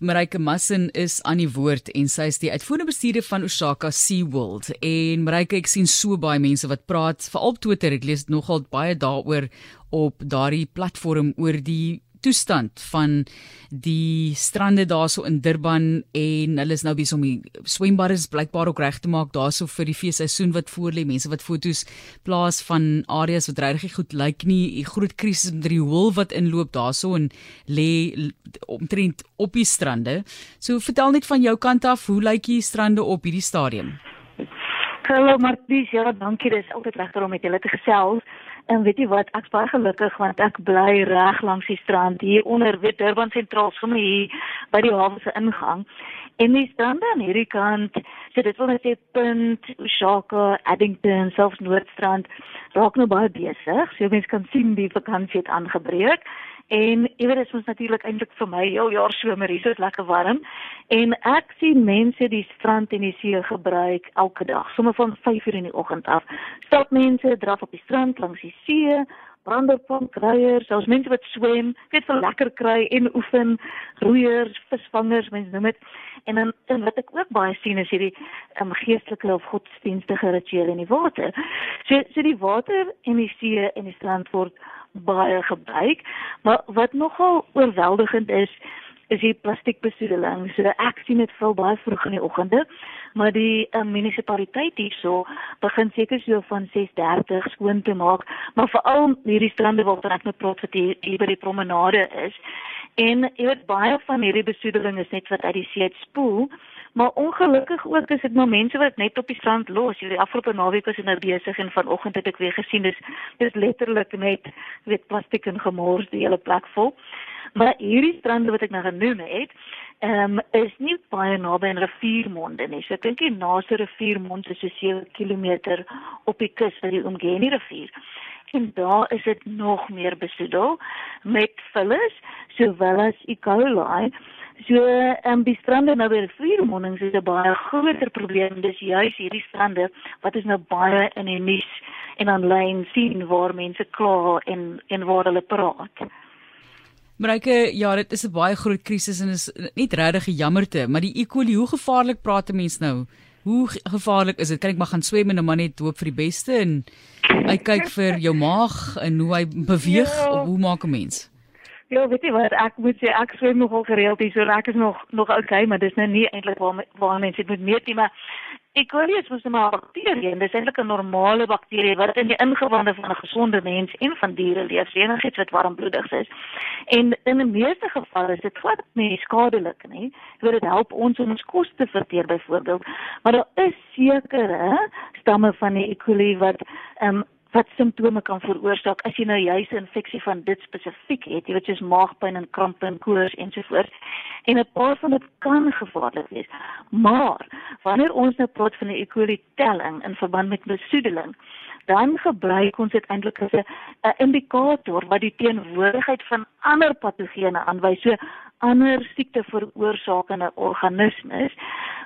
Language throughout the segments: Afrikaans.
Marike Massin is aan die woord en sy is die uitvoerende bestuurder van Osaka SeaWorld. En Marike, ek sien so baie mense wat praat, veral op Twitter, ek lees nogal baie daaroor op daardie platform oor die toestand van die strande daarso in Durban en hulle is nou besig om die swembare is blykbaar ook reg te maak daarso vir die feesseisoen wat voorlê mense wat fotos plaas van areas wat regtig goed lyk nie 'n groot krisis met die hol wat inloop daarso en lê omtrent op die strande so vertel net van jou kant af hoe lyk die strande op hierdie stadium Hallo Martie, ja, dankie. Dit is altyd lekker om met julle te gesels. En weet jy wat, ek's baie gelukkig want ek bly reg langs die strand hier onder weet Durban sentraal sommer hier by die hawe se ingang. En die strand aan hierdie kant, so dit wil net sê Punt, Oshaka, Addington, selfs Noordstrand raak nou baie besig. So mense kan sien die vakansie het aangebreek. En jy weet dit is natuurlik eintlik vir my heel jaar somer hier, so lekker warm. En ek sien mense die strand en die see gebruik elke dag, sommer van 5:00 in die oggend af. Stap mense draf op die strand langs die see, branderpomp kruiers, ons mense wat swem, weet vir lekker kry en oefen, roeiers, visvangers, mense noem dit. En dan en wat ek ook baie sien is hierdie um, geestelike of godsdienstige rituele in die water. So so die water en die see en die strand word baie gebruik, maar wat nogal oorweldigend is, is die plastiekbesoedeling. So ek sien dit veel baie vroeg in die oggende, maar die uh, munisipaliteit hierso begin seker so van 6:30 skoon te maak, maar veral hierdie strande waarvan ek nou praat wat hier, hier by die promenade is. En jy weet baie van hierdie besoedeling is net wat uit die see spoel. Maar ongelukkig ook is dit maar mense wat net op die strand los. Hierdie afgelope naweek was ek nou besig en vanoggend het ek weer gesien dis dis letterlik net weet plastiek en gemors die hele plek vol. Maar hierdie strande wat ek nou genoem het, ehm um, is nie baie naby aan riviermonde nie. So ek dink die naaste riviermond is so 7 km op die kus van die Umgeni rivier en daar is dit nog meer besoedel met vullis sowel as E. coli So ehm um, die strande nou weer viermonnings is 'n baie groter probleem. Dis juis hierdie strande wat is nou baie in die nuus en aanlyn sien waar mense kla en en waar hulle praat. Marike, ja, dit is 'n baie groot krisis en is nie regtig 'n jammerte, maar die E. coli, hoe gevaarlik praat 'n mens nou? Hoe gevaarlik is dit? Kan ek maar gaan swem en maar net hoop vir die beste en uitkyk vir jou maag en hoe hy beweeg ja. of hoe maak 'n mens? Ja, weet jy wat, ek moet sê ek swem nogal gereeld hier, so ek is nog nog okay, maar dis nou nie eintlik waar waar mense dit moet meet nie, maar E. coli is mos 'n bakterie dis eintlik 'n normale bakterie wat in die ingewande van 'n gesonde mens en van diere leef, enigiets wat warmbloedig is. En in die meeste gevalle is dit glad nie skadelik nie. Dit word help ons om ons kos te verteer byvoorbeeld, maar daar is sekere stamme van die E. coli wat ehm um, wat simptome kan veroorsaak as jy nou juis 'n infeksie van dit spesifiek het, jy weet soos maagpyn en krampe en koors ensovoorts. En 'n paar van dit kan gevaarlik wees. Maar wanneer ons nou praat van 'n E. coli telling in verband met besoedeling, dan gebruik ons dit eintlik as 'n indikator wat die teenwoordigheid van ander patogene aanwys. So ander siekte veroorsakende organismes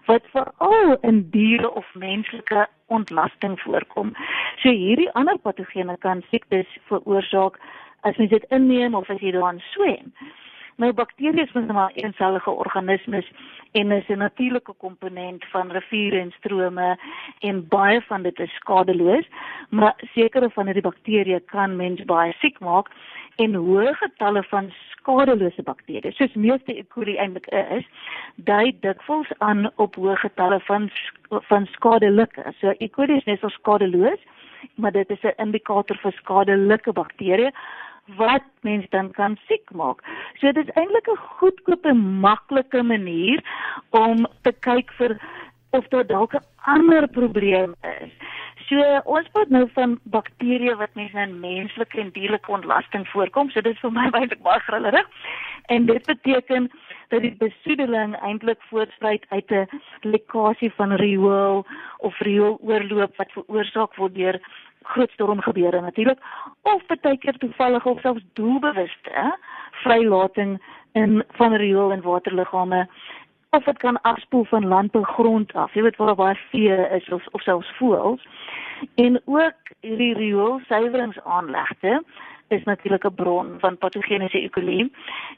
wat veral in diere of menslike ontlasting voorkom. So hierdie ander patogene kan siektes veroorsaak as mens dit inneem of as jy daaraan swem. Nou bakterieë is mens maar eensellige organismes en is 'n natuurlike komponent van riviere en strome en baie van dit is skadeloos, maar sekere van hierdie bakterieë kan mens baie siek maak en hoë getalle van skadelose bakterieë, soos meeste E. coli eintlik is, dui dikwels aan op hoë getalle van van skadelike. So E. coli is net so skadeloos, maar dit is 'n indikator vir skadelike bakterieë wat mens dan kan siek maak. So dit is eintlik 'n goedkoop en maklike manier om te kyk vir of daar dalk 'n ander probleem is. So ons praat nou van bakterieë wat mens in menslike en dierlike ontlasting voorkom. So dit is vir my baie baie grillerig. En dit beteken dat die besoedeling eintlik voortspruit uit 'n lekkasie van riool of riooloorloop wat veroorsaak word deur groot stormgebeure natuurlik of baie keer toevallig of selfs doelbewuste vrylating in van riool en waterliggame of dit kan afspoel van landbougrond af jy weet waar baie vee is of of selfs voëls en ook hierdie riool suiweringsaanlegte is natuurlik 'n bron van patogeniese E. coli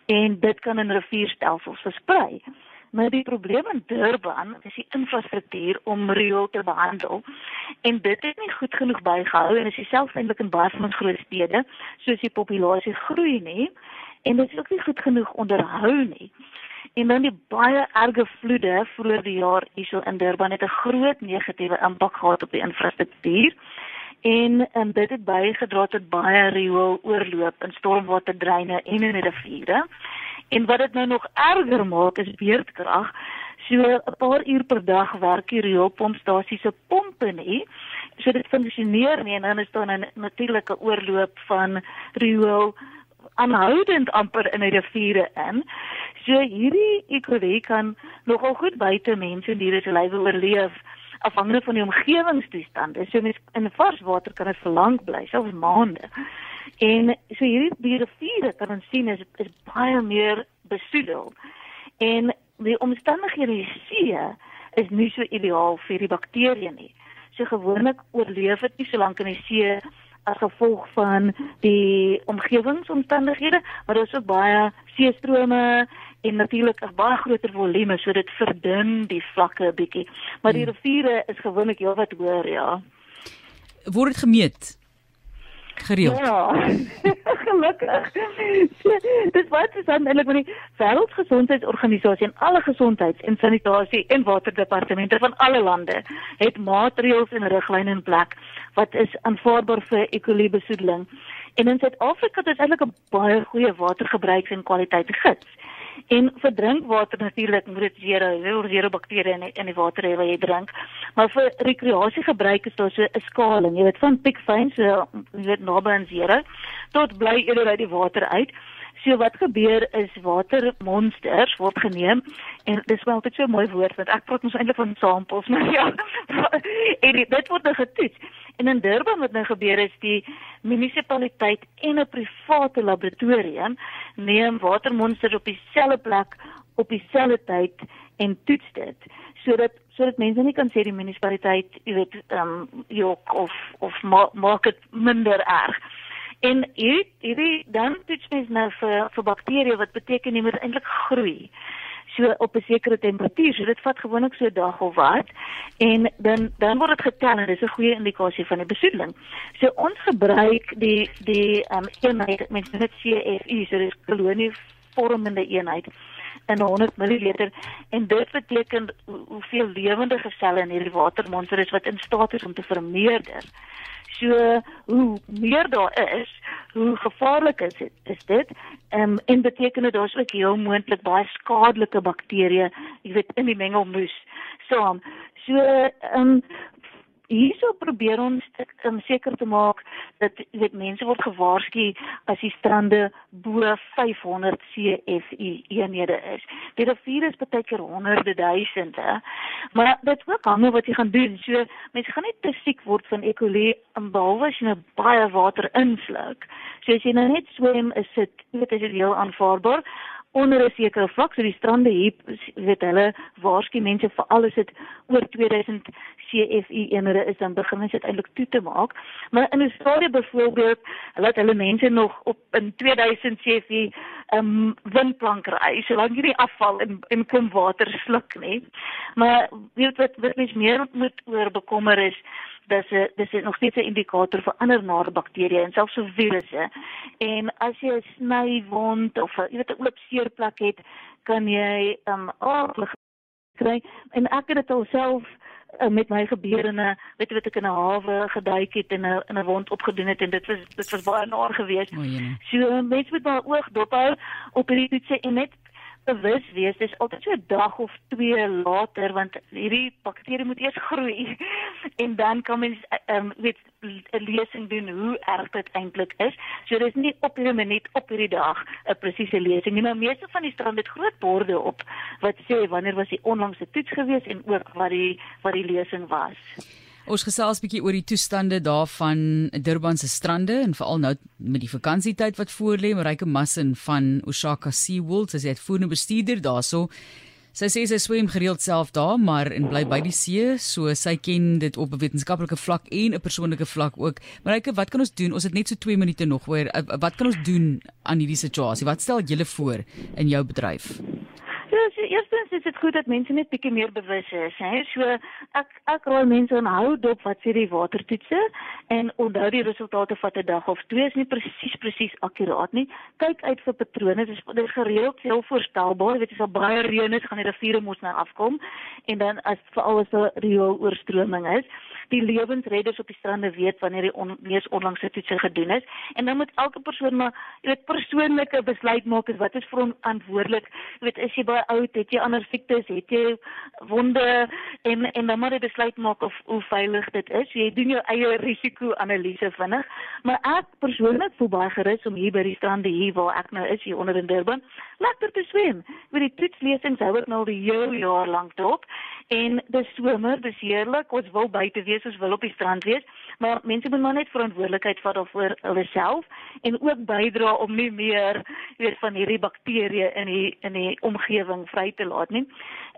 en dit kan in rivierstelsels versprei. Maar die probleem in Durban is die infrastruktuur om riool te behandel. En dit het nie goed genoeg bygehou en is selfs eintlik in baie van ons groot stede soos die populasie groei nie en dit is ook nie goed genoeg onderhou nie. En dan die baie erge vloede vroeër die jaar hierso in Durban het 'n groot negatiewe impak gehad op die infrastruktuur. En en dit het bygedra tot baie riool oorloop in stormwaterdreine en in riviere. En wat dit nou nog erger maak is beerdkrag. So 'n paar uur per dag werk die rioolpompstasie se pompe nie. So dit funksioneer nie en dan is daar 'n natuurlike oorloop van riool aanhoudend amper in die riviere in. So hierdie ekologie kan nogal goed buite mense en diere se lywe oorleef afhangende van die omgewingstoestande. So mens in vars water kan dit vir lank bly, selfs maande. En so hierdie die riviere kan ons sien is is baie meer besoedel. En die omstandighede in die see is nie so ideaal vir die bakterieë nie. So gewoonlik oorleef dit nie so lank in die see as gevolg van die omgewingsomstandighede, maar daar is ook baie seestrome en natuurlik 'n baie groter volume, so dit verdun die vlakke 'n bietjie. Maar die hmm. riviere is gewoonlik heelwat hoër, ja. Word dit gemeet? Gereeld. Ja. Gelukkig. Dis wat is dan eintlik met die Wêreldgesondheidsorganisasie en alle gesondheids- en sanitasie en waterdepartemente van alle lande het maatreëls en riglyne in plek wat is aanvaarbaar vir ekolibesoedeling. En in Suid-Afrika het ons eintlik 'n baie goeie watergebruiks en kwaliteit gids. En vir drinkwater natuurlik moet dit zero, zero, zero bakterieë in in die water hê wat jy drink. Maar vir rekreasie gebruik is daar so 'n skaling, jy weet van pikfyn so jy weet naby aan zero tot bly eerder uit die water uit. So wat gebeur is watermonsters word geneem en dis wel altyd so 'n mooi woord want ek praat mos eintlik van samples maar ja. En dit word nou getoets. En in Durban wat nou gebeur is die munisipaliteit en 'n private laboratorium neem watermonsters op dieselfde plek op dieselfde tyd en toets dit sodat sodat mense nie kan sê die munisipaliteit jy weet ehm um, jok of of maak dit minder erg En hierdie hierdie dan toets mens nou vir vir bakterieë wat beteken jy moet eintlik groei. So op 'n sekere temperatuur, so dit vat gewoonlik so 'n dag of wat. En dan dan word dit getel en dis 'n goeie indikasie van die besoedeling. So ons gebruik die die ehm um, eenheid met net CFU, so dis kolonie vormende eenheid in 100 ml en dit beteken hoeveel lewende selle in hierdie watermonster is wat in staat is om te vermeerder. So hoe meer daar is, hoe gevaarlik is dit? Is dit? Ehm um, en beteken dit daar's ook heel moontlik baie skadelike bakterieë, jy weet in die mengelmoes saam. So ehm um, hierso probeer ons om seker te maak dat weet mense word gewaarsku as die strande bo 500 CFU eenhede is. Die rivier is baie keer honderde duisende. Maar dit ook hang wat jy gaan doen. So mense gaan nie te siek word van E. coli behalwe as jy nou baie water insluk. So as jy nou net swem, is dit weet as dit heel aanvaarbaar onder 'n sekere vlak so die strande hier weet hulle waarsku mense vir alles dit oor 2000 CFU eenhede is dan begin ons dit eintlik toe te maak. Maar in Australië byvoorbeeld laat hulle mense nog op in 2000 CFU um windplank ry solank jy nie afval en en kom water sluk nie. Maar weet wat wat mens meer moet oor bekommer is dis 'n dis is nog steeds 'n indikator vir ander nare bakterieë en selfs so virusse. En as jy 'n snywond of jy weet 'n oop seerplek het, kan jy um aardig kry. En ek het dit alself uh, met my gebeur in 'n weet jy wat ek in 'n hawe geduik het en 'n in 'n wond opgedoen het en dit was dit was baie naar geweest. So mense moet maar oog dop hou op hierdie toetse en net bewus wees dis altyd so 'n dag of twee later want hierdie bakterie moet eers groei en dan kan mens ehm um, weet 'n lesing doen hoe erg dit eintlik is. So dis nie op hierdie minuut op hierdie dag 'n presiese lesing nie, maar meeste van die strand het groot borde op wat sê wanneer was die onlangse toets gewees en ook wat die wat die lesing was. Ons gesels 'n bietjie oor die toestande daarvan Durban se strande en veral nou met die vakansietyd wat voorlê. Mareike Massin van Osaka Sea World, sy is uitvoerende bestuurder daarso. Sy sê sy swem gereeld self daar, maar en bly by die see, so sy ken dit op 'n wetenskaplike vlak en 'n persoonlike vlak ook. Mareike, wat kan ons doen? Ons het net so 2 minute nog hoor. Wat kan ons doen aan hierdie situasie? Wat stel julle voor in jou bedryf? Eerstens is dit goed dat mense net bietjie meer bewus is, hè. So ek ek raai mense om hou dop wat sê die watertoetse en onthou die resultate van 'n dag of twee is nie presies presies akkuraat nie. Kyk uit vir patrone. Dit is dit is gereeld heel voorstelbaar. Jy weet as al baie reën is, gaan die riviere mos nou afkom en dan as veral as 'n riool oorstroming is die lewensredders op die strande weet wanneer die on, mees onlangse toetse gedoen is en dan moet elke persoon maar jy weet persoonlike besluit maak is wat is vir hom verantwoordelik jy weet is jy baie oud het jy ander siektes het jy wonde en en dan moet jy besluit maak of hoe veilig dit is. Jy doen jou eie risiko-analise vinnig maar ek persoonlik voel baie gerus om hier by die strande hier waar ek nou is hier onder in Durban lekker te swem. Weet die toetslesings hou ek nou al die hele jaar lank dop en dis somer dis heerlik ons wil buite wees as wil op die strand wees, maar mense moet maar net verantwoordelikheid vat vir hulle self en ook bydra om nie meer weet van hierdie bakterieë in die in die omgewing vry te laat nie.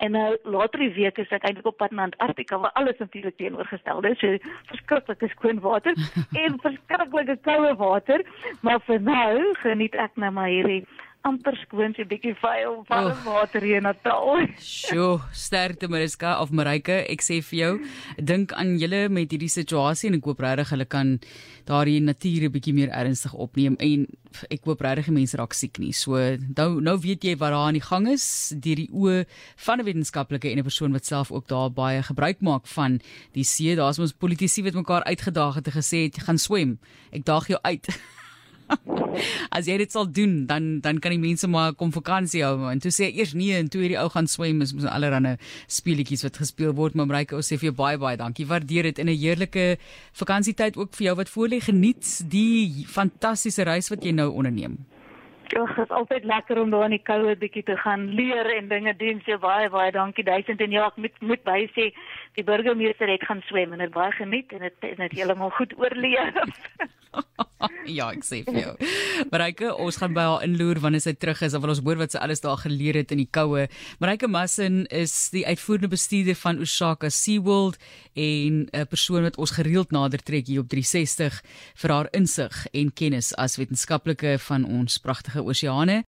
En nou later die week is ek eintlik op pad na Antarktika waar alles natuurlik teenoorgestel is. So verskriklike skoon water en verskriklike koue water, maar vir nou geniet ek nou maar hierdie amper skoon so 'n bietjie vuil van oh. water hier in Natal. Sjoe, sterkte Mariska of Marike, ek sê vir jou, dink aan julle met hierdie situasie en ek hoop regtig hulle kan daardie natuur 'n bietjie meer ernstig opneem en ek hoop regtig mense raak siek nie. So nou nou weet jy wat daar aan die gang is deur die oë van 'n wetenskaplike en 'n persoon wat self ook daar baie gebruik maak van die see. Daar's ons politici wat mekaar uitgedaag het en gesê het gaan swem. Ek daag jou uit. As jy dit sal doen, dan dan kan die mense maar kom vakansie hou en toe sê eers nee en toe hierdie ou gaan swem is met allerlei speletjies wat gespeel word maar Mareike ons sê vir jou baie baie dankie. Waardeer dit in 'n heerlike vakansietyd ook vir jou wat voor lê. Geniet die fantastiese reis wat jy nou onderneem. Ja, dit is altyd lekker om daar in die koue bietjie te gaan leer en dinge doen. So baie baie dankie duisend en ja, ek moet moet by sê die burgemeester het gaan swem en het baie geniet en dit het heeltemal goed oorleef. ja, ek sê vir jou. Mareike, ons gaan by haar inloer wanneer sy terug is, dan wil ons hoor wat sy alles daar geleer het in die koue. Mareike Massin is die uitvoerende bestuurder van Osaka SeaWorld en 'n persoon wat ons gereeld nader trek hier op 360 vir haar insig en kennis as wetenskaplike van ons pragtige oseane.